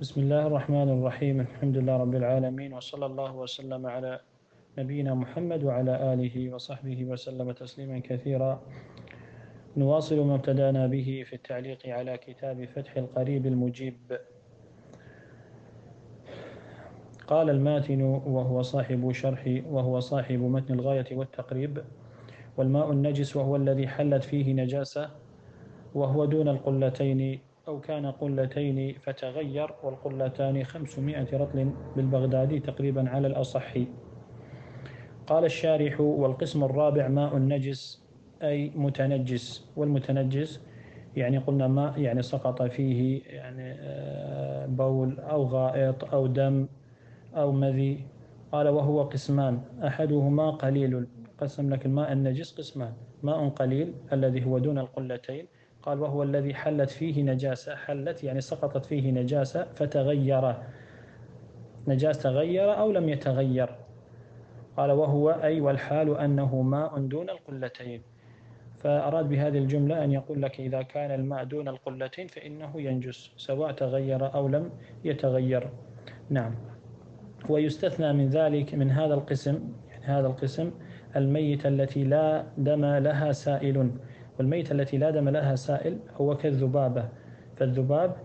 بسم الله الرحمن الرحيم الحمد لله رب العالمين وصلى الله وسلم على نبينا محمد وعلى آله وصحبه وسلم تسليما كثيرا نواصل ما ابتدأنا به في التعليق على كتاب فتح القريب المجيب قال الماتن وهو صاحب شرح وهو صاحب متن الغاية والتقريب والماء النجس وهو الذي حلت فيه نجاسة وهو دون القلتين أو كان قلتين فتغير والقلتان خمسمائة رطل بالبغدادي تقريبا على الأصح. قال الشارح والقسم الرابع ماء النجس أي متنجس. والمتنجس يعني قلنا ماء يعني سقط فيه يعني آه، بول أو غائط أو دم أو مذي. قال وهو قسمان أحدهما قليل. قسم لك الماء النجس قسمان. ماء قليل الذي هو دون القلتين. قال وهو الذي حلت فيه نجاسة. حلت يعني سقطت فيه نجاسة فتغير. نجاسة تغير أو لم يتغير. قال وهو أي والحال أنه ماء دون القلتين. فأراد بهذه الجملة أن يقول لك إذا كان الماء دون القلتين فإنه ينجس سواء تغير أو لم يتغير. نعم. ويستثنى من ذلك من هذا القسم يعني هذا القسم الميت التي لا دم لها سائل. والميتة التي لا دم لها سائل هو كالذبابة. فالذباب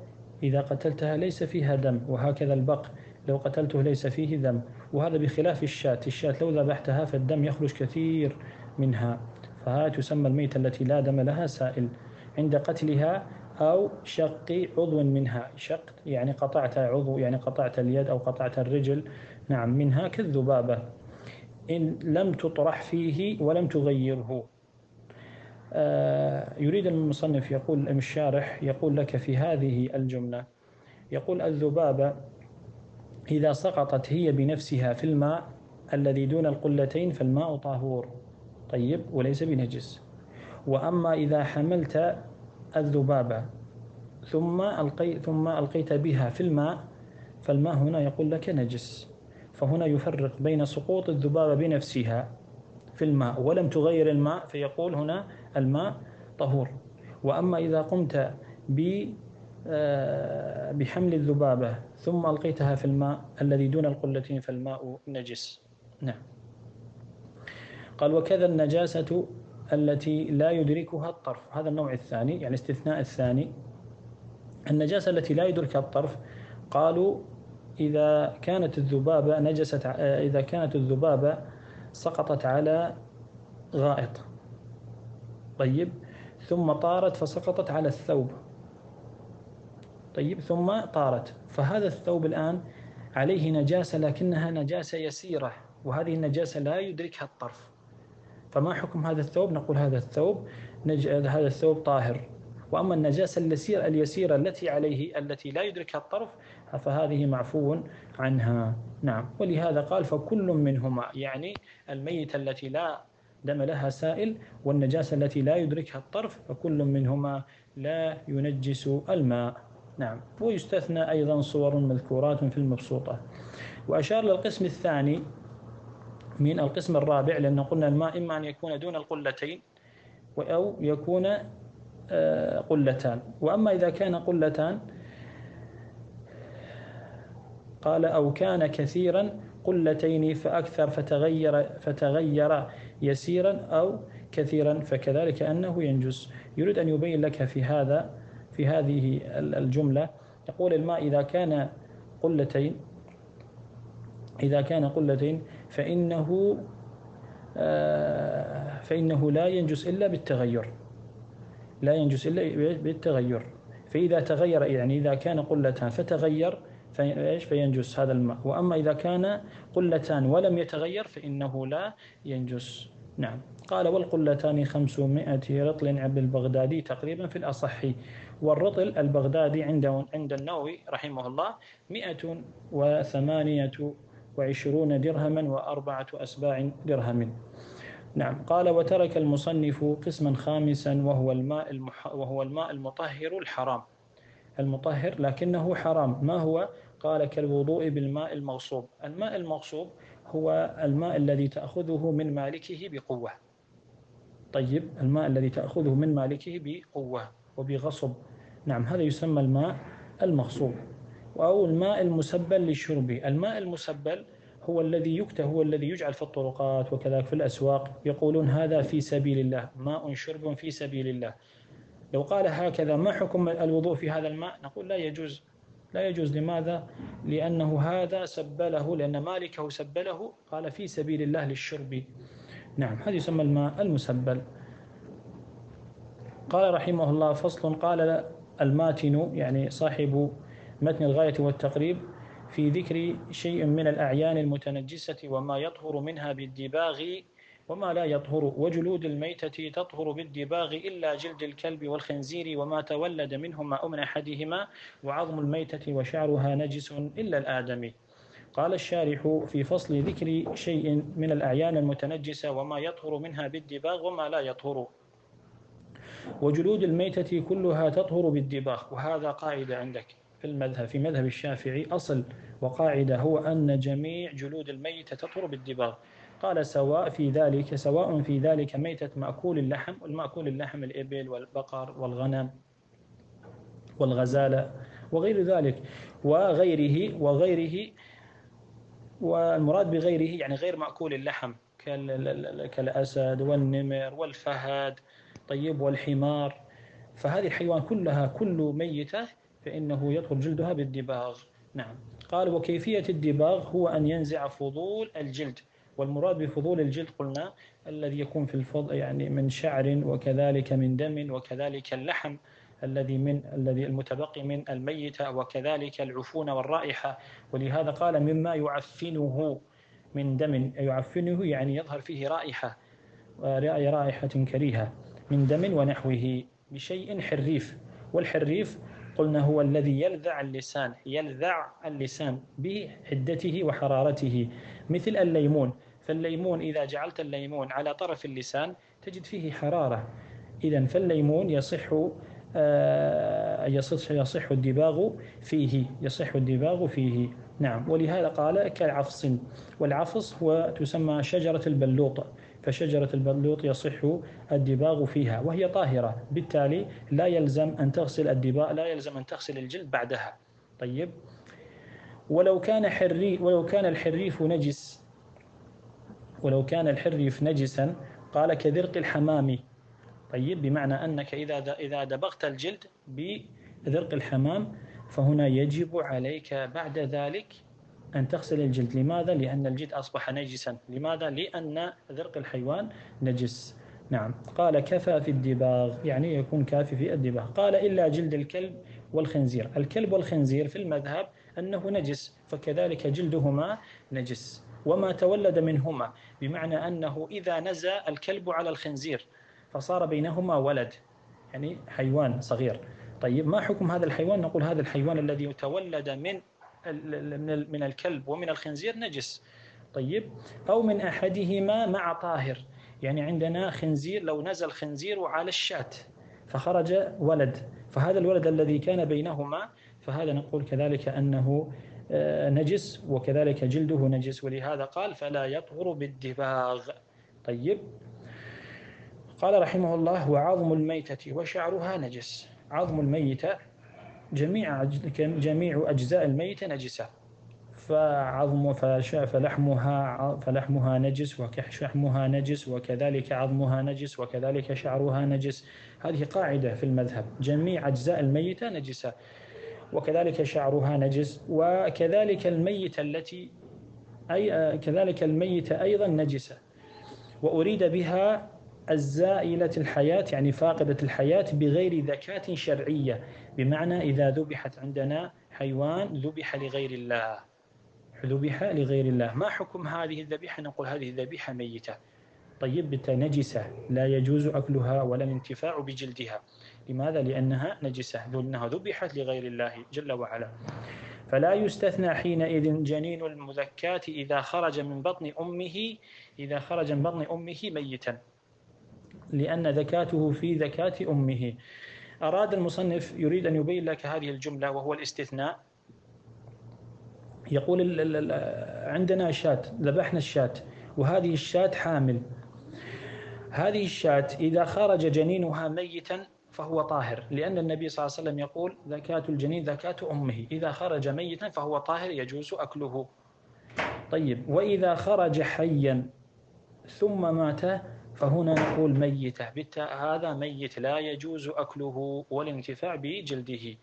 إذا قتلتها ليس فيها دم وهكذا البق لو قتلته ليس فيه دم. وهذا بخلاف الشاة الشاة لو ذبحتها فالدم يخرج كثير منها. فهذه تسمى الميتة التي لا دم لها سائل. عند قتلها أو شق عضو منها. شق يعني قطعت عضو يعني قطعت اليد أو قطعت الرجل نعم منها كالذبابة. إن لم تطرح فيه ولم تغيره. يريد المصنف يقول الشارح يقول لك في هذه الجملة يقول الذبابة إذا سقطت هي بنفسها في الماء الذي دون القلتين فالماء طهور طيب وليس بنجس. وأما إذا حملت الذبابة ثم ألقي ثم ألقيت بها في الماء فالماء هنا يقول لك نجس. فهنا يفرق بين سقوط الذبابة بنفسها في الماء ولم تغير الماء فيقول هنا الماء طهور. وأما إذا قمت آه، بحمل الذبابة ثم ألقيتها في الماء الذي دون القلتين فالماء نجس. نعم. قال وكذا النجاسة التي لا يدركها الطرف. هذا النوع الثاني يعني استثناء الثاني. النجاسة التي لا يدركها الطرف قالوا إذا كانت الذبابة نجست آه، إذا كانت الذبابة سقطت على غائط. طيب ثم طارت فسقطت على الثوب. طيب ثم طارت. فهذا الثوب الآن عليه نجاسة لكنها نجاسة يسيرة وهذه النجاسة لا يدركها الطرف. فما حكم هذا الثوب؟ نقول هذا الثوب نج... هذا الثوب طاهر. وأما النجاسة اليسيرة, اليسيرة التي عليه التي لا يدركها الطرف فهذه معفو عنها. نعم. ولهذا قال فكل منهما يعني الميت التي لا دم لها سائل والنجاسة التي لا يدركها الطرف فكل منهما لا ينجس الماء. نعم. ويستثنى أيضا صور مذكورات في المبسوطة. وأشار للقسم الثاني من القسم الرابع لأن قلنا الماء إما أن يكون دون القلتين أو يكون آه، قلتان. وأما إذا كان قلتان قال أو كان كثيرا قلتين فأكثر فتغير فتغير يسيرا أو كثيرا فكذلك أنه ينجس. يريد أن يبين لك في هذا في هذه الجملة. يقول الماء إذا كان قلتين إذا كان قلتين فإنه آه، فإنه لا ينجس إلا بالتغير. لا ينجس إلا بالتغير. فإذا تغير يعني إذا كان قلتان فتغير فإيش فينجس هذا الماء. وأما إذا كان قلتان ولم يتغير فإنه لا ينجس. نعم. قال والقلتان خمسمائة رطل عند البغدادي تقريبا في الأصح. والرطل البغدادي عند عند النووي رحمه الله مئة وثمانية وعشرون درهما وأربعة أسباع درهم. نعم. قال وترك المصنف قسما خامسا وهو الماء المح وهو الماء المطهر الحرام. المطهر لكنه حرام. ما هو؟ قال كالوضوء بالماء المغصوب. الماء المغصوب هو الماء الذي تأخذه من مالكه بقوة. طيب الماء الذي تأخذه من مالكه بقوة وبغصب. نعم هذا يسمى الماء المغصوب. أو الماء المسبل للشرب. الماء المسبل هو الذي يكتى هو الذي يجعل في الطرقات وكذلك في الأسواق. يقولون هذا في سبيل الله. ماء شرب في سبيل الله. لو قال هكذا ما حكم الوضوء في هذا الماء؟ نقول لا يجوز. لا يجوز. لماذا؟ لأنه هذا سبله لأن مالكه سبله. قال في سبيل الله للشرب. نعم هذا يسمى الماء المسبل. قال رحمه الله فصل قال الماتن يعني صاحب متن الغاية والتقريب في ذكر شيء من الأعيان المتنجسة وما يطهر منها بالدباغ وما لا يطهر وجلود الميتة تطهر بالدباغ إلا جلد الكلب والخنزير وما تولد منهما أو من أحدهما وعظم الميتة وشعرها نجس إلا الآدمي قال الشارح في فصل ذكر شيء من الأعيان المتنجسة وما يطهر منها بالدباغ وما لا يطهر. وجلود الميتة كلها تطهر بالدباغ وهذا قاعدة عندك في المذهب في مذهب الشافعي أصل وقاعدة هو أن جميع جلود الميتة تطهر بالدباغ. قال سواء في ذلك سواء في ذلك ميتة مأكول اللحم والمأكول اللحم الإبل والبقر والغنم والغزالة وغير ذلك وغيره وغيره والمراد بغيره يعني غير مأكول اللحم كالأسد والنمر والفهد طيب والحمار. فهذه الحيوان كلها كل ميتة فإنه يدخل جلدها بالدباغ. نعم. قال وكيفية الدباغ هو أن ينزع فضول الجلد. والمراد بفضول الجلد قلنا الذي يكون في الفضل يعني من شعر وكذلك من دم وكذلك اللحم الذي من الذي المتبقي من الميتة وكذلك العفون والرائحة. ولهذا قال مما يعفنه من دم يعفنه يعني يظهر فيه رائحة رائحة كريهة من دم ونحوه بشيء حريف. والحريف قلنا هو الذي يلذع اللسان يلذع اللسان بحدته وحرارته مثل الليمون. فالليمون إذا جعلت الليمون على طرف اللسان تجد فيه حرارة. إذا فالليمون يصح آه، يصح يصح الدباغ فيه يصح الدباغ فيه. نعم. ولهذا قال كالعفص والعفص هو تسمى شجرة البلوط. فشجرة البلوط يصح الدباغ فيها وهي طاهرة. بالتالي لا يلزم أن تغسل الدباغ لا يلزم أن تغسل الجلد بعدها. طيب. ولو كان حري ولو كان الحريف نجس ولو كان الحريف نجسا قال كذرق الحمام. طيب. بمعنى أنك إذا إذا دبغت الجلد بذرق الحمام فهنا يجب عليك بعد ذلك أن تغسل الجلد. لماذا؟ لأن الجلد أصبح نجسا. لماذا؟ لأن ذرق الحيوان نجس. نعم. قال كفى في الدباغ. يعني يكون كافي في الدباغ. قال إلا جلد الكلب والخنزير. الكلب والخنزير في المذهب أنه نجس فكذلك جلدهما نجس. وما تولد منهما بمعنى أنه إذا نزى الكلب على الخنزير فصار بينهما ولد يعني حيوان صغير. طيب ما حكم هذا الحيوان؟ نقول هذا الحيوان الذي يتولد من من الكلب ومن الخنزير نجس طيب؟ أو من أحدهما مع طاهر. يعني عندنا خنزير لو نزل خنزير على الشاة فخرج ولد. فهذا الولد الذي كان بينهما فهذا نقول كذلك أنه آه، نجس وكذلك جلده نجس. ولهذا قال فلا يطهر بالدباغ. طيب؟ قال رحمه الله وعظم الميتة وشعرها نجس. عظم الميتة جميع جميع أجزاء الميتة نجسة. فعظم فلحمها فلحمها نجس وشحمها نجس وكذلك عظمها نجس وكذلك شعرها نجس. هذه قاعدة في المذهب. جميع أجزاء الميتة نجسة. وكذلك شعرها نجس. وكذلك الميتة التي أي كذلك الميتة أيضا نجسة. وأريد بها الزائلة الحياة يعني فاقدة الحياة بغير ذكاة شرعية. بمعنى إذا ذبحت عندنا حيوان ذبح لغير الله. ذبح لغير الله. ما حكم هذه الذبيحة؟ نقول هذه الذبيحة ميتة. طيب نجسة. لا يجوز أكلها ولا الانتفاع بجلدها. لماذا؟ لأنها نجسة. لأنها ذبحت لغير الله جل وعلا. فلا يستثنى حينئذ جنين المذكاة إذا خرج من بطن أمه إذا خرج من بطن أمه ميتا. لأن ذكاته في ذكاة أمه. أراد المصنف يريد أن يبين لك هذه الجملة وهو الاستثناء. يقول عندنا شاة ذبحنا الشاة وهذه الشاة حامل. هذه الشاة إذا خرج جنينها ميتا فهو طاهر لأن النبي صلى الله عليه وسلم يقول زكاة الجنين زكاة أمه. إذا خرج ميتا فهو طاهر يجوز أكله. طيب وإذا خرج حيا ثم مات فهنا نقول ميتة بالتاء هذا ميت لا يجوز أكله والانتفاع بجلده.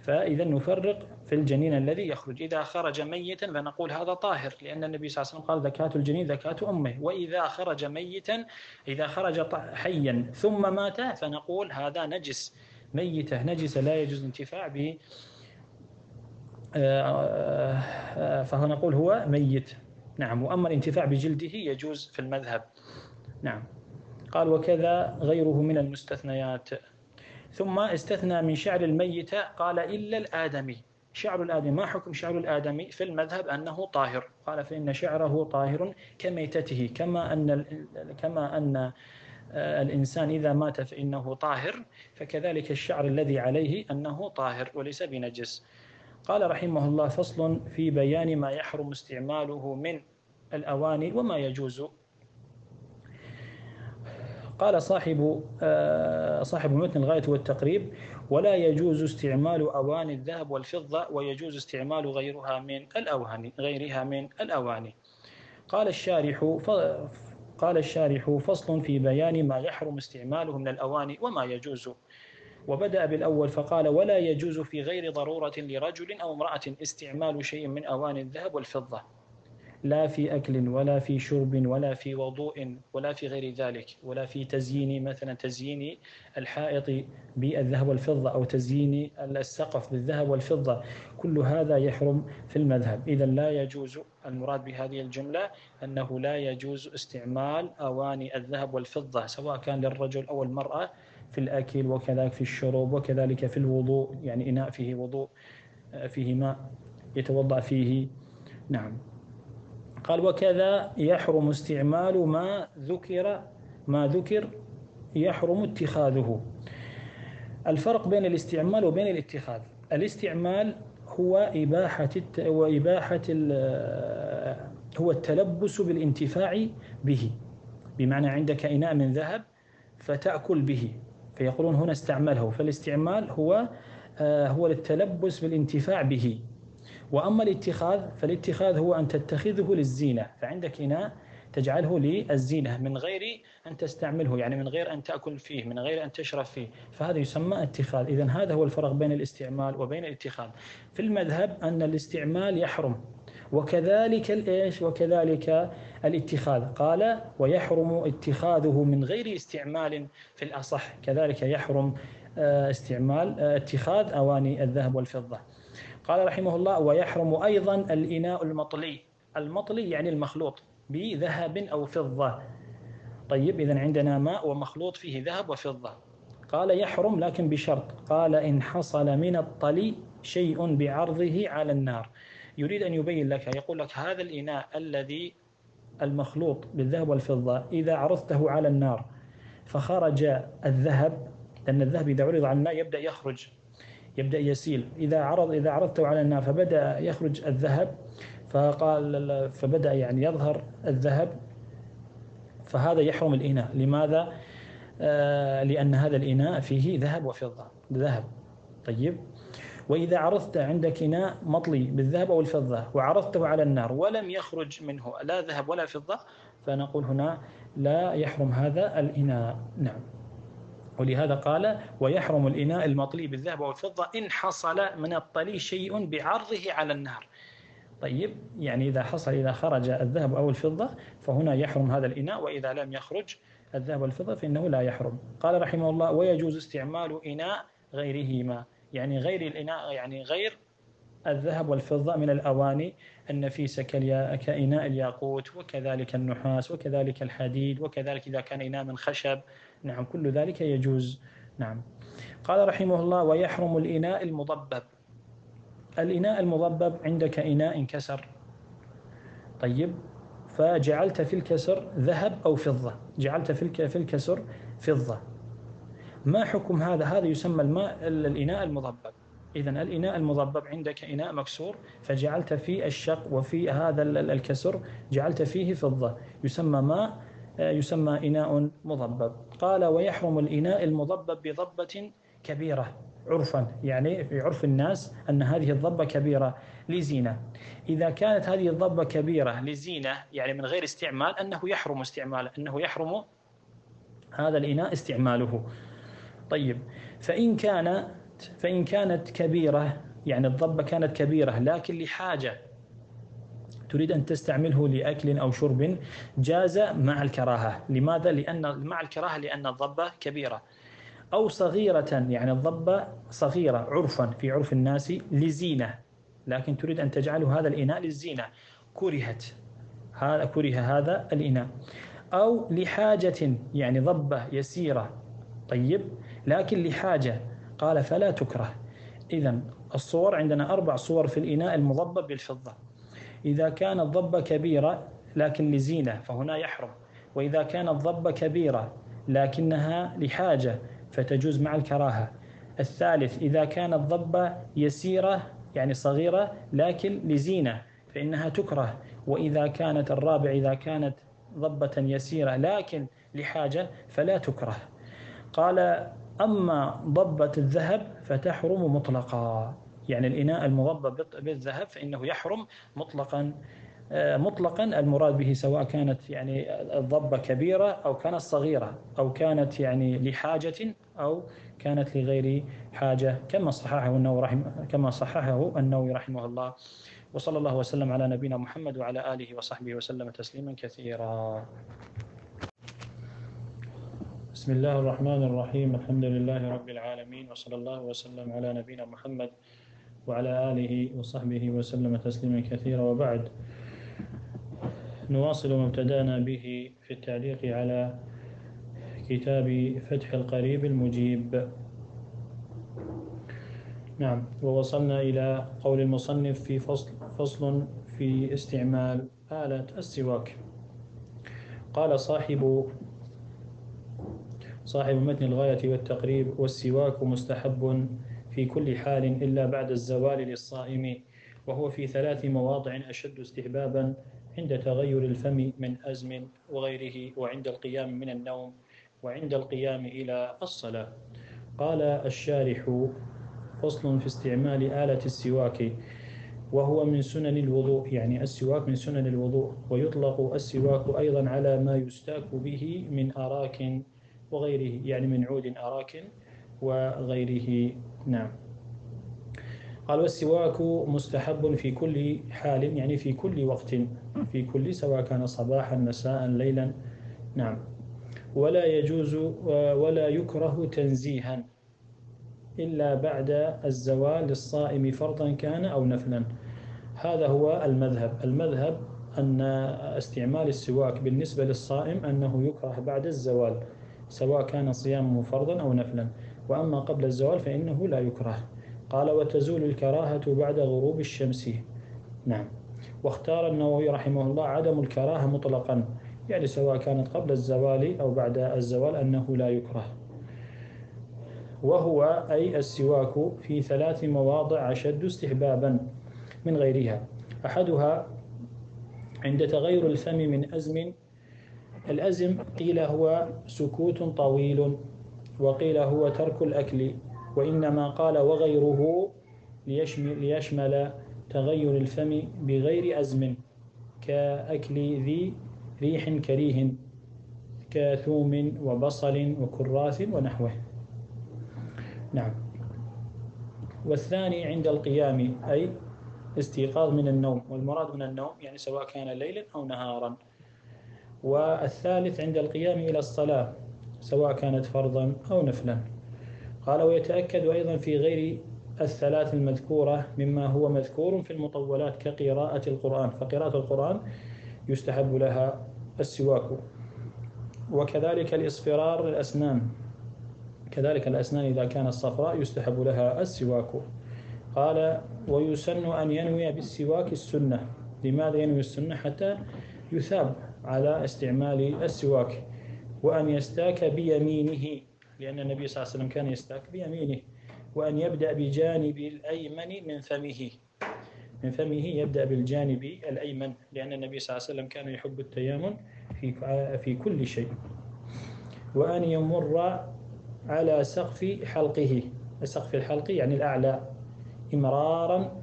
فإذا نفرق في الجنين الذي يخرج. إذا خرج ميتا فنقول هذا طاهر لأن النبي صلى الله عليه وسلم قال زكاة الجنين زكاة أمه. وإذا خرج ميتا إذا خرج حيا ثم مات فنقول هذا نجس. ميتة نجسة لا يجوز الانتفاع به. فهو نقول هو ميت. نعم وأما الانتفاع بجلده يجوز في المذهب. نعم. قال وكذا غيره من المستثنيات. ثم استثنى من شعر الميتة قال إلا الآدمي. شعر الآدمي ما حكم شعر الآدمي في المذهب أنه طاهر؟ قال فإن شعره طاهر كميتته كما أن كما أن آه، الإنسان إذا مات فإنه طاهر فكذلك الشعر الذي عليه أنه طاهر وليس بنجس. قال رحمه الله فصل في بيان ما يحرم استعماله من الأواني وما يجوز. قال صاحب آه، صاحب متن الغاية والتقريب ولا يجوز استعمال أواني الذهب والفضة ويجوز استعمال غيرها من الأواني غيرها من الأواني. قال الشارح قال الشارح فصل في بيان ما يحرم استعماله من الأواني وما يجوز. وبدأ بالأول فقال ولا يجوز في غير ضرورة لرجل أو امرأة استعمال شيء من أواني الذهب والفضة. لا في أكل ولا في شرب ولا في وضوء ولا في غير ذلك ولا في تزيين مثلا تزيين الحائط بالذهب والفضة أو تزيين السقف بالذهب والفضة. كل هذا يحرم في المذهب. إذا لا يجوز المراد بهذه الجملة أنه لا يجوز استعمال أواني الذهب والفضة سواء كان للرجل أو المرأة في الأكل وكذلك في الشرب وكذلك في الوضوء يعني إناء فيه وضوء فيه ماء يتوضأ فيه. نعم. قال وكذا يحرم استعمال ما ذكر ما ذكر يحرم اتخاذه. الفرق بين الاستعمال وبين الاتخاذ. الاستعمال هو إباحة وإباحة هو التلبس بالانتفاع به. بمعنى عندك إناء من ذهب فتأكل به. فيقولون هنا استعمله فالاستعمال هو آه، هو التلبس بالانتفاع به. وأما الاتخاذ فالاتخاذ هو أن تتخذه للزينة. فعندك إناء تجعله للزينة من غير أن تستعمله يعني من غير أن تأكل فيه من غير أن تشرب فيه. فهذا يسمى اتخاذ. إذا هذا هو الفرق بين الاستعمال وبين الاتخاذ. في المذهب أن الاستعمال يحرم. وكذلك الإيش؟ وكذلك الاتخاذ. قال ويحرم اتخاذه من غير استعمال في الأصح. كذلك يحرم استعمال آه، اتخاذ أواني الذهب والفضة. قال رحمه الله ويحرم أيضا الإناء المطلي. المطلي يعني المخلوط بذهب أو فضة. طيب إذا عندنا ماء ومخلوط فيه ذهب وفضة. قال يحرم لكن بشرط. قال إن حصل من الطلي شيء بعرضه على النار. يريد أن يبين لك يقول لك هذا الإناء الذي المخلوط بالذهب والفضة إذا عرضته على النار فخرج الذهب لأن الذهب إذا عرض على الماء يبدأ يخرج يبدأ يسيل. إذا عرض إذا عرضته على النار فبدأ يخرج الذهب فقال فبدأ يعني يظهر الذهب فهذا يحرم الإناء. لماذا؟ آه لأن هذا الإناء فيه ذهب وفضة. ذهب. طيب. وإذا عرضت عندك إناء مطلي بالذهب أو الفضة وعرضته على النار ولم يخرج منه لا ذهب ولا فضة فنقول هنا لا يحرم هذا الإناء. نعم. ولهذا قال ويحرم الإناء المطلي بالذهب والفضة إن حصل من الطلي شيء بعرضه على النار. طيب يعني إذا حصل إذا خرج الذهب أو الفضة فهنا يحرم هذا الإناء وإذا لم يخرج الذهب والفضة فإنه لا يحرم. قال رحمه الله ويجوز استعمال إناء غيرهما. يعني غير الإناء يعني غير الذهب والفضة من الأواني النفيسة كإناء الياقوت وكذلك النحاس وكذلك الحديد وكذلك إذا كان إناء من خشب. نعم كل ذلك يجوز. نعم. قال رحمه الله ويحرم الإناء المضبب. الإناء المضبب عندك إناء انكسر طيب فجعلت في الكسر ذهب أو فضة. جعلت في الكسر فضة. ما حكم هذا؟ هذا يسمى الماء الإناء المضبب. إذا الإناء المضبب عندك إناء مكسور فجعلت في الشق وفي هذا الكسر جعلت فيه فضة. يسمى ماء يسمى إناء مضبب. قال ويحرم الإناء المضبب بضبة كبيرة عرفا يعني في عرف الناس أن هذه الضبة كبيرة لزينة. إذا كانت هذه الضبة كبيرة لزينة يعني من غير استعمال أنه يحرم استعماله أنه يحرم هذا الإناء استعماله. طيب فإن كانت فإن كانت كبيرة يعني الضبة كانت كبيرة لكن لحاجة تريد أن تستعمله لأكل أو شرب جاز مع الكراهة. لماذا؟ لأن مع الكراهة لأن الضبة كبيرة. أو صغيرة يعني الضبة صغيرة عرفا في عرف الناس لزينة. لكن تريد أن تجعله هذا الإناء للزينة. كرهت. هذا كره هذا الإناء. أو لحاجة يعني ضبة يسيرة. طيب. لكن لحاجة. قال فلا تكره. إذا الصور عندنا أربع صور في الإناء المضبب بالفضة. إذا كانت ضبة كبيرة لكن لزينة فهنا يحرم وإذا كانت ضبة كبيرة لكنها لحاجة فتجوز مع الكراهة. الثالث إذا كانت ضبة يسيرة يعني صغيرة لكن لزينة فإنها تكره وإذا كانت الرابع إذا كانت ضبة يسيرة لكن لحاجة فلا تكره. قال أما ضبة الذهب فتحرم مطلقا. يعني الإناء المضبب بالذهب فإنه يحرم مطلقا آه، مطلقا المراد به سواء كانت يعني الضبة كبيرة أو كانت صغيرة أو كانت يعني لحاجة أو كانت لغير حاجة كما صححه النووي رحمه كما صححه النووي رحمه الله. وصلى الله وسلم على نبينا محمد وعلى آله وصحبه وسلم تسليما كثيرا. بسم الله الرحمن الرحيم. الحمد لله رب العالمين. وصلى الله وسلم على نبينا محمد وعلى آله وصحبه وسلم تسليما كثيرا. وبعد نواصل ما ابتدأنا به في التعليق على كتاب فتح القريب المجيب. نعم ووصلنا إلى قول المصنف في فصل, فصل في استعمال آلة السواك. قال صاحب صاحب متن الغاية والتقريب والسواك مستحب في كل حال إلا بعد الزوال للصائم وهو في ثلاث مواضع أشد استحبابا عند تغير الفم من أزم وغيره وعند القيام من النوم وعند القيام إلى الصلاة. قال الشارح فصل في استعمال آلة السواك وهو من سنن الوضوء يعني السواك من سنن الوضوء ويطلق السواك أيضا على ما يستاك به من أراك وغيره يعني من عود أراك وغيره. نعم. قال والسواك مستحب في كل حال يعني في كل وقت في كل سواء كان صباحا مساء ليلا. نعم. ولا يجوز ولا يكره تنزيها إلا بعد الزوال للصائم فرضا كان أو نفلا. هذا هو المذهب. المذهب أن استعمال السواك بالنسبة للصائم أنه يكره بعد الزوال سواء كان صيامه فرضا أو نفلا. وأما قبل الزوال فإنه لا يكره. قال وتزول الكراهة بعد غروب الشمس. نعم. واختار النووي رحمه الله عدم الكراهة مطلقا يعني سواء كانت قبل الزوال أو بعد الزوال أنه لا يكره. وهو أي السواك في ثلاث مواضع أشد استحبابا من غيرها. أحدها عند تغير الفم من أزم. الأزم قيل هو سكوت طويل. وقيل هو ترك الأكل وإنما قال وغيره ليشمل, ليشمل تغير الفم بغير أزم كأكل ذي ريح كريه كثوم وبصل وكراث ونحوه. نعم. والثاني عند القيام أي استيقاظ من النوم والمراد من النوم يعني سواء كان ليلا أو نهارا. والثالث عند القيام إلى الصلاة سواء كانت فرضا أو نفلا. قال ويتأكد أيضا في غير الثلاث المذكورة مما هو مذكور في المطولات كقراءة القرآن. فقراءة القرآن يستحب لها السواك. وكذلك الإصفرار الأسنان كذلك الأسنان إذا كانت صفراء يستحب لها السواك. قال ويسن أن ينوي بالسواك السنة. لماذا ينوي السنة؟ حتى يثاب على استعمال السواك. وأن يستاك بيمينه لأن النبي صلى الله عليه وسلم كان يستاك بيمينه. وأن يبدأ بجانب الأيمن من فمه. من فمه يبدأ بالجانب الأيمن لأن النبي صلى الله عليه وسلم كان يحب التيامن في في كل شيء. وأن يمر على سقف حلقه. سقف الحلق يعني الأعلى. إمرارا.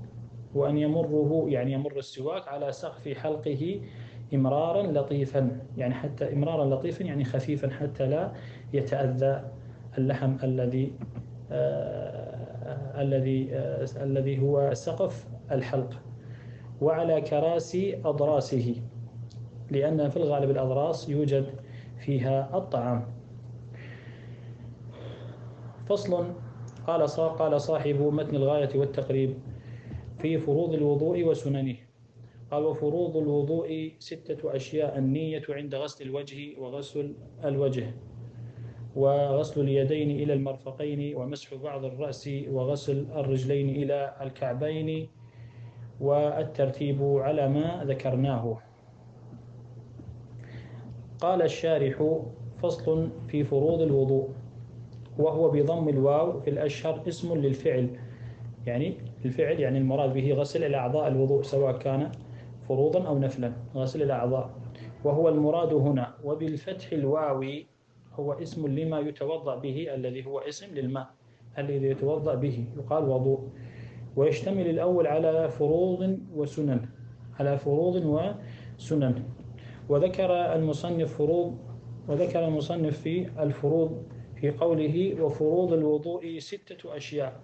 وأن يمره يعني يمر السواك على سقف حلقه إمرارا لطيفا يعني حتى إمرارا لطيفا يعني خفيفا حتى لا يتأذى اللحم الذي آه الذي آه الذي هو سقف الحلق. وعلى كراسي أضراسه لأن في الغالب الأضراس يوجد فيها الطعام. فصل. قال قال صاحب متن الغاية والتقريب في فروض الوضوء وسننه. قال وفروض الوضوء ستة أشياء النية عند غسل الوجه وغسل الوجه وغسل اليدين إلى المرفقين ومسح بعض الرأس وغسل الرجلين إلى الكعبين والترتيب على ما ذكرناه. قال الشارح فصل في فروض الوضوء وهو بضم الواو في الأشهر اسم للفعل يعني الفعل يعني المراد به غسل الأعضاء الوضوء سواء كان فروضا أو نفلا غسل الأعضاء. وهو المراد هنا وبالفتح الواوي هو اسم لما يتوضأ به الذي هو اسم للماء الذي يتوضأ به يقال وضوء. ويشتمل الأول على فروض وسنن على فروض وسنن. وذكر المصنف فروض وذكر المصنف في الفروض في قوله وفروض الوضوء ستة أشياء.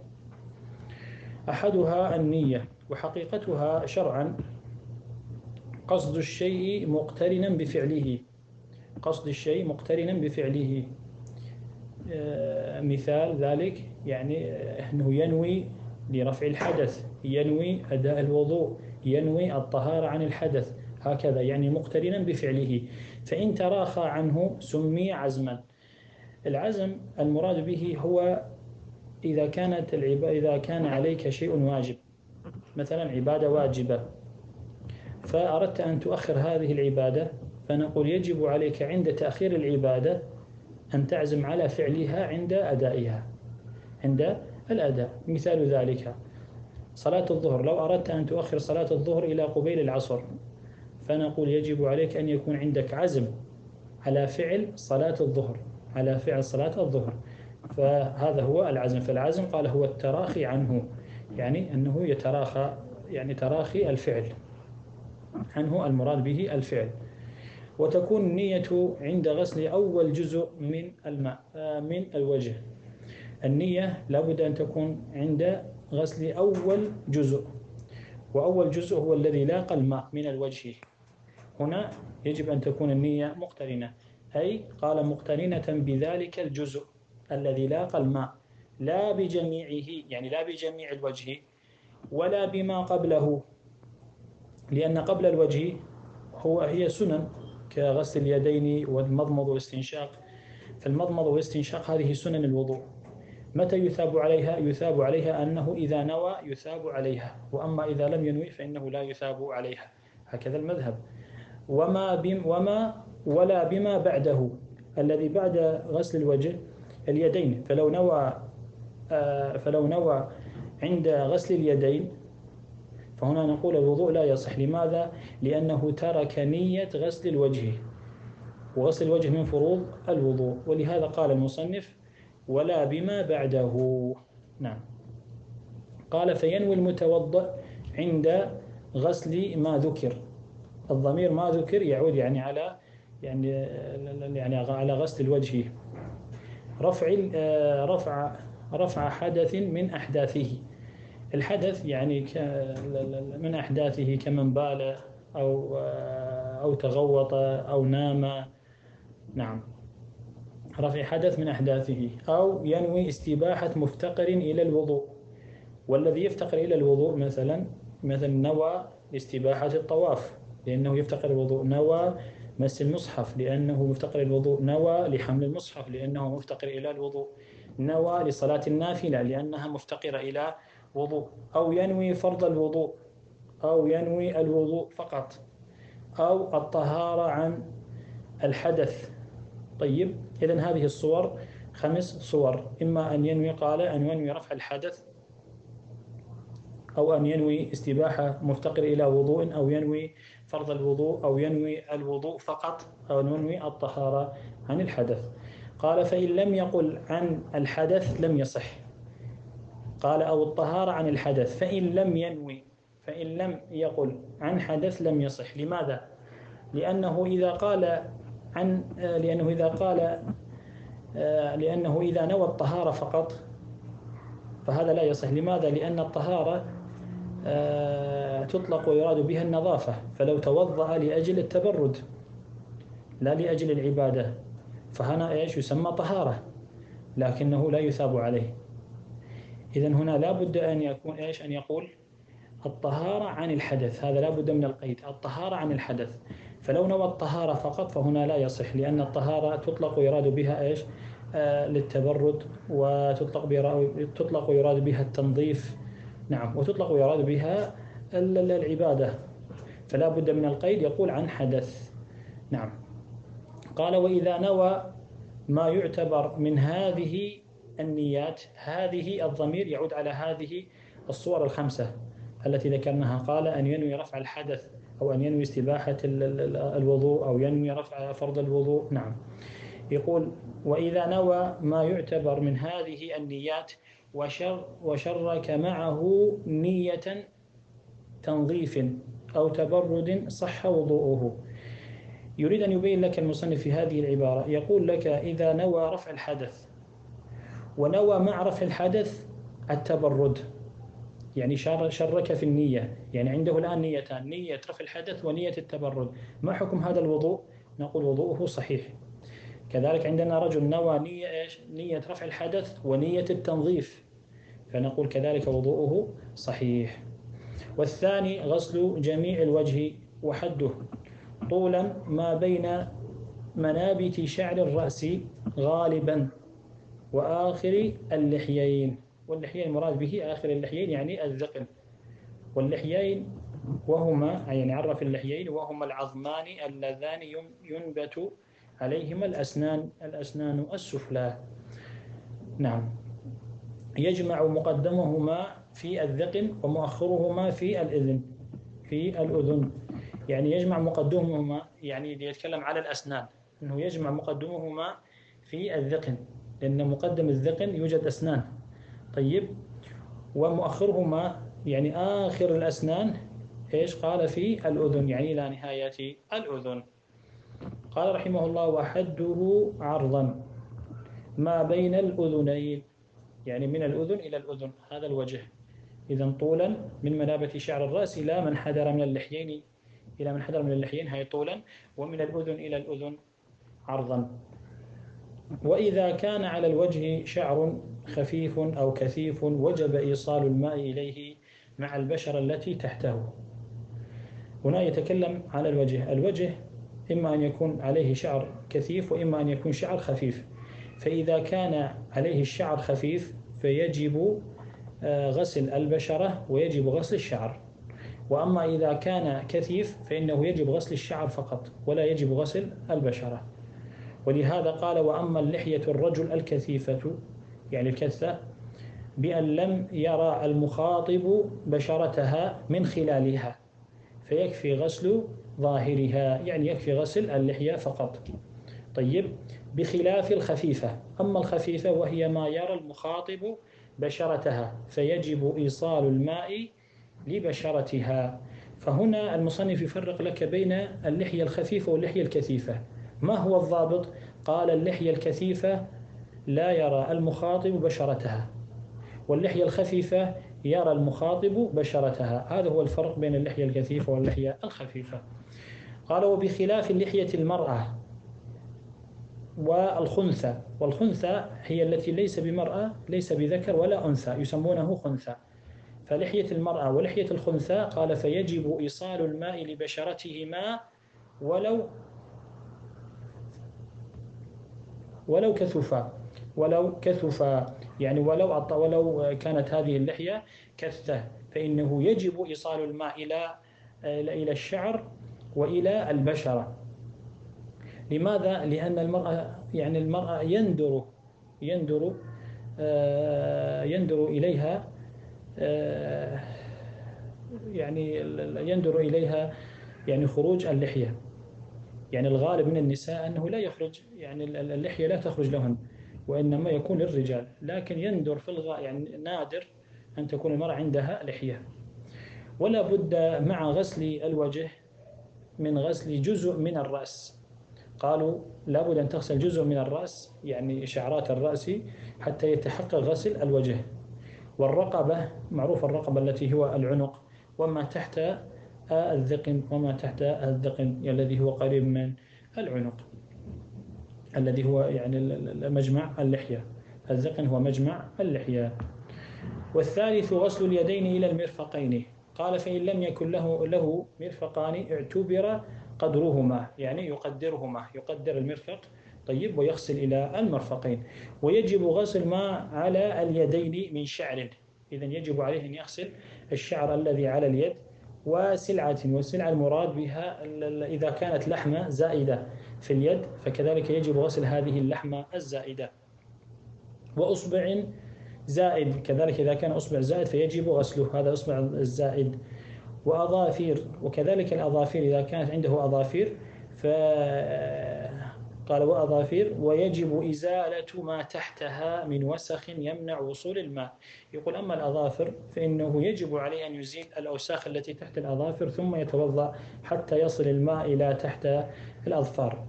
أحدها النية وحقيقتها شرعا قصد الشيء مقترنا بفعله. قصد الشيء مقترنا بفعله. مثال ذلك يعني أنه ينوي لرفع الحدث ينوي أداء الوضوء ينوي الطهارة عن الحدث. هكذا يعني مقترنا بفعله. فإن تراخى عنه سمي عزما. العزم المراد به هو إذا كانت العبادة إذا كان عليك شيء واجب. مثلا عبادة واجبة. فأردت أن تؤخر هذه العبادة فنقول يجب عليك عند تأخير العبادة أن تعزم على فعلها عند أدائها عند الأداء. مثال ذلك صلاة الظهر. لو أردت أن تؤخر صلاة الظهر إلى قبيل العصر فنقول يجب عليك أن يكون عندك عزم على فعل صلاة الظهر على فعل صلاة الظهر. فهذا هو العزم. فالعزم قال هو التراخي عنه يعني أنه يتراخى يعني تراخي الفعل. عنه المراد به الفعل. وتكون النية عند غسل أول جزء من الماء من الوجه. النية لابد أن تكون عند غسل أول جزء. وأول جزء هو الذي لاقى الماء من الوجه. هنا يجب أن تكون النية مقترنة. أي قال مقترنة بذلك الجزء الذي لاقى الماء. لا بجميعه يعني لا بجميع الوجه ولا بما قبله. لأن قبل الوجه هو هي سنن كغسل اليدين والمضمض والاستنشاق فالمضمض والاستنشاق هذه سنن الوضوء. متى يثاب عليها؟ يثاب عليها أنه إذا نوى يثاب عليها. وأما إذا لم ينوي فإنه لا يثاب عليها. هكذا المذهب. وما بم وما ولا بما بعده. الذي بعد غسل الوجه اليدين. فلو نوى آه، فلو نوى عند غسل اليدين فهنا نقول الوضوء لا يصح. لماذا؟ لأنه ترك نية غسل الوجه وغسل الوجه من فروض الوضوء. ولهذا قال المصنف ولا بما بعده. نعم. قال فينوي المتوضأ عند غسل ما ذكر. الضمير ما ذكر يعود يعني على يعني يعني على غسل الوجه. رفع رفع رفع حدث من أحداثه. الحدث يعني من أحداثه كمن بال أو أو تغوط أو نام. نعم. رفع حدث من أحداثه أو ينوي استباحة مفتقر إلى الوضوء. والذي يفتقر إلى الوضوء مثلا مثلا نوى استباحة الطواف لأنه يفتقر الوضوء. نوى مس المصحف لأنه مفتقر الوضوء. نوى لحمل المصحف لأنه مفتقر إلى الوضوء. نوى لصلاة النافلة لأنها مفتقرة إلى وضوء أو ينوي فرض الوضوء أو ينوي الوضوء فقط أو الطهارة عن الحدث. طيب إذا هذه الصور خمس صور إما أن ينوي قال أن ينوي رفع الحدث أو أن ينوي استباحة مفتقر إلى وضوء أو ينوي فرض الوضوء أو ينوي الوضوء فقط أو ينوي الطهارة عن الحدث. قال فإن لم يقل عن الحدث لم يصح. قال أو الطهارة عن الحدث فإن لم ينوي فإن لم يقل عن حدث لم يصح لماذا؟ لأنه إذا قال عن لأنه إذا قال لأنه إذا نوى الطهارة فقط فهذا لا يصح لماذا؟ لأن الطهارة تطلق ويراد بها النظافة فلو توضأ لأجل التبرد لا لأجل العبادة فهنا إيش يسمى طهارة لكنه لا يثاب عليه إذا هنا لا بد أن يكون إيش؟ أن يقول الطهارة عن الحدث. هذا لا بد من القيد. الطهارة عن الحدث. فلو نوى الطهارة فقط فهنا لا يصح لأن الطهارة تطلق ويراد بها إيش؟ آه للتبرد وتطلق تطلق ويراد بها التنظيف. نعم وتطلق ويراد بها العبادة. فلا بد من القيد يقول عن حدث. نعم. قال وإذا نوى ما يعتبر من هذه النيات. هذه الضمير يعود على هذه الصور الخمسة التي ذكرناها. قال أن ينوي رفع الحدث أو أن ينوي استباحة الوضوء أو ينوي رفع فرض الوضوء. نعم. يقول وإذا نوى ما يعتبر من هذه النيات وشر وشرك معه نية تنظيف أو تبرد صح وضوءه. يريد أن يبين لك المصنف في هذه العبارة. يقول لك إذا نوى رفع الحدث ونوى مع رفع الحدث التبرد. يعني شرك في النية. يعني عنده الآن نيتان. نية رفع الحدث ونية التبرد. ما حكم هذا الوضوء؟ نقول وضوءه صحيح. كذلك عندنا رجل نوى نية, إيش؟ نية رفع الحدث ونية التنظيف. فنقول كذلك وضوءه صحيح. والثاني غسل جميع الوجه وحده. طولا ما بين منابت شعر الرأس غالبا. وآخر اللحيين. واللحيين مراد به آخر اللحيين يعني الذقن واللحيين وهما يعني عرف اللحيين وهما العظمان اللذان ينبت عليهما الأسنان الأسنان السفلى. نعم. يجمع مقدمهما في الذقن ومؤخرهما في الإذن في الأذن. يعني يجمع مقدمهما يعني يتكلم على الأسنان. أنه يجمع مقدمهما في الذقن. لأن مقدم الذقن يوجد أسنان. طيب ومؤخرهما يعني آخر الأسنان إيش قال في الأذن؟ يعني إلى نهاية الأذن. قال رحمه الله وحده عرضا ما بين الأذنين يعني من الأذن إلى الأذن هذا الوجه. إذا طولا من منابة شعر الرأس إلى من حدر من اللحيين إلى من حدر من اللحيين هي طولا ومن الأذن إلى الأذن عرضا. وإذا كان على الوجه شعر خفيف أو كثيف وجب إيصال الماء إليه مع البشرة التي تحته. هنا يتكلم على الوجه. الوجه إما أن يكون عليه شعر كثيف وإما أن يكون شعر خفيف. فإذا كان عليه الشعر خفيف فيجب آه، غسل البشرة ويجب غسل الشعر. وأما إذا كان كثيف فإنه يجب غسل الشعر فقط ولا يجب غسل البشرة. ولهذا قال وأما اللحية الرجل الكثيفة يعني الكثة بأن لم يرى المخاطب بشرتها من خلالها فيكفي غسل ظاهرها يعني يكفي غسل اللحية فقط. طيب بخلاف الخفيفة أما الخفيفة وهي ما يرى المخاطب بشرتها فيجب إيصال الماء لبشرتها. فهنا المصنف يفرق لك بين اللحية الخفيفة واللحية الكثيفة. ما هو الضابط؟ قال اللحية الكثيفة لا يرى المخاطب بشرتها واللحية الخفيفة يرى المخاطب بشرتها. هذا هو الفرق بين اللحية الكثيفة واللحية الخفيفة. قال وبخلاف اللحية المرأة والخنثى والخنثى هي التي ليس بمرأة ليس بذكر ولا أنثى يسمونه خنثى. فلحية المرأة ولحية الخنثى قال فيجب إيصال الماء لبشرتهما ولو ولو كثفا ولو كثفا يعني ولو ولو كانت هذه اللحية كثة فإنه يجب إيصال الماء إلى إلى الشعر وإلى البشرة لماذا؟ لأن المرأة يعني المرأة يندر يندر آه، يندر إليها آه، يعني يندر إليها يعني خروج اللحية يعني الغالب من النساء أنه لا يخرج يعني اللحية لا تخرج لهن وإنما يكون للرجال لكن يندر في الغاء يعني نادر أن تكون المرأة عندها لحية. ولا بد مع غسل الوجه من غسل جزء من الرأس. قالوا لابد أن تغسل جزء من الرأس يعني شعرات الرأس حتى يتحقق غسل الوجه. والرقبة معروف الرقبة التي هو العنق وما تحت الذقن وما تحت الذقن الذي هو قريب من العنق الذي هو يعني مجمع اللحية. الذقن هو مجمع اللحية. والثالث غسل اليدين إلى المرفقين. قال فإن لم يكن له له مرفقان اعتبر قدرهما يعني يقدرهما يقدر المرفق طيب ويغسل إلى المرفقين. ويجب غسل ما على اليدين من شعر. إذا يجب عليه أن يغسل الشعر الذي على اليد. وسلعة والسلعة المراد بها إذا كانت لحمة زائدة في اليد فكذلك يجب غسل هذه اللحمة الزائدة. وأصبع زائد كذلك إذا كان أصبع زائد فيجب غسله هذا أصبع الزائد. وأظافير وكذلك الأظافير إذا كانت عنده أظافير ف قال وأظافير ويجب إزالة ما تحتها من وسخ يمنع وصول الماء. يقول أما الأظافر فإنه يجب عليه أن يزيل الأوساخ التي تحت الأظافر ثم يتوضأ حتى يصل الماء إلى تحت الأظفار.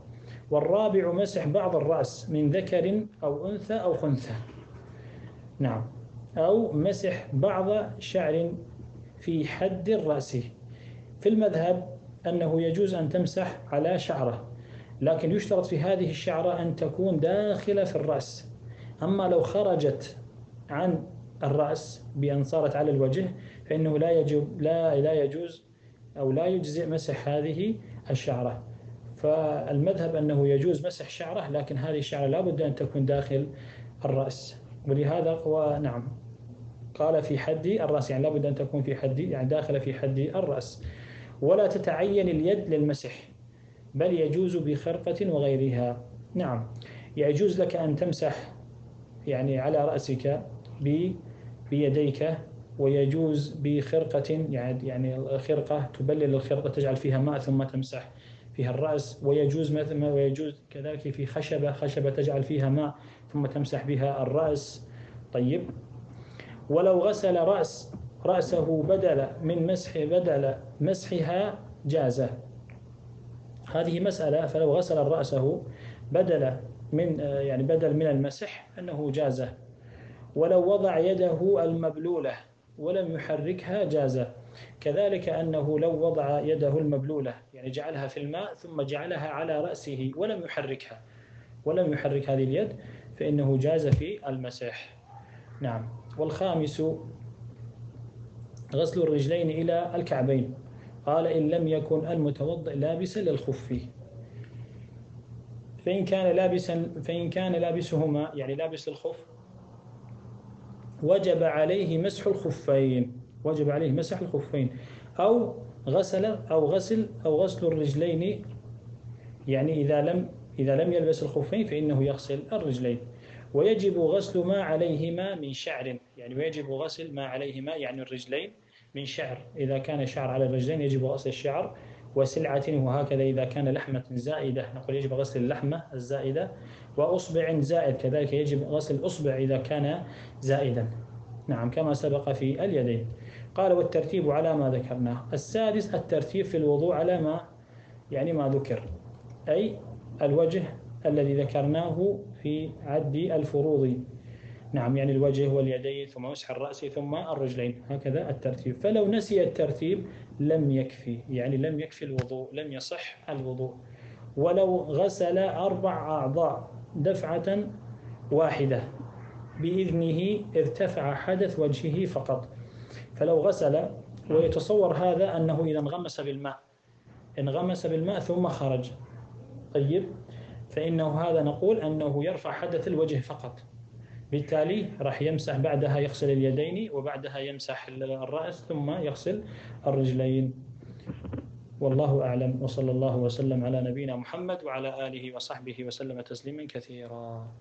والرابع مسح بعض الرأس من ذكر أو أنثى أو خنثى. نعم. أو مسح بعض شعر في حد الرأس. في المذهب أنه يجوز أن تمسح على شعرة. لكن يشترط في هذه الشعرة أن تكون داخلة في الرأس. أما لو خرجت عن الرأس بأن صارت على الوجه فإنه لا يجب لا لا يجوز أو لا يجزئ مسح هذه الشعرة. فالمذهب أنه يجوز مسح شعرة لكن هذه الشعرة لا بد أن تكون داخل الرأس. ولهذا هو نعم. قال في حد الرأس يعني لابد أن تكون في حد يعني داخلة في حد الرأس. ولا تتعين اليد للمسح. بل يجوز بخرقة وغيرها. نعم. يجوز لك أن تمسح يعني على رأسك بيديك ويجوز بخرقة يعني يعني خرقة تبلل الخرقة تجعل فيها ماء ثم تمسح فيها الرأس. ويجوز مثل ويجوز كذلك في خشبة خشبة تجعل فيها ماء ثم تمسح بها الرأس. طيب. ولو غسل رأس رأسه بدل من مسح بدل مسحها جاز هذه مسألة فلو غسل رأسه بدل من يعني بدل من المسح أنه جاز ولو وضع يده المبلولة ولم يحركها جاز كذلك أنه لو وضع يده المبلولة يعني جعلها في الماء ثم جعلها على رأسه ولم يحركها ولم يحرك هذه اليد فإنه جاز في المسح. نعم. والخامس غسل الرجلين إلى الكعبين. قال إن لم يكن المتوضئ لابسا للخف. فإن كان لابسا فإن كان لابسهما يعني لابس الخف وجب عليه مسح الخفين وجب عليه مسح الخفين. أو غسل أو غسل أو غسل الرجلين. يعني إذا لم إذا لم يلبس الخفين فإنه يغسل الرجلين. ويجب غسل ما عليهما من شعر. يعني ويجب غسل ما عليهما يعني الرجلين. من شعر. إذا كان شعر على الرجلين يجب غسل الشعر وسلعة وهكذا. إذا كان لحمة زائدة نقول يجب غسل اللحمة الزائدة وأصبع زائد. كذلك يجب غسل الأصبع إذا كان زائدا. نعم كما سبق في اليدين. قال والترتيب على ما ذكرناه. السادس الترتيب في الوضوء على ما يعني ما ذكر أي الوجه الذي ذكرناه في عد الفروض. نعم يعني الوجه واليدين ثم مسح الرأس ثم الرجلين هكذا الترتيب. فلو نسي الترتيب لم يكفي يعني لم يكفي الوضوء لم يصح الوضوء. ولو غسل أربع أعضاء دفعة واحدة بإذنه ارتفع حدث وجهه فقط. فلو غسل ويتصور هذا أنه إذا انغمس بالماء انغمس بالماء ثم خرج. طيب فإنه هذا نقول أنه يرفع حدث الوجه فقط. بالتالي راح يمسح بعدها يغسل اليدين وبعدها يمسح الرأس ثم يغسل الرجلين. والله أعلم. وصلى الله وسلم على نبينا محمد وعلى آله وصحبه وسلم تسليما كثيرا.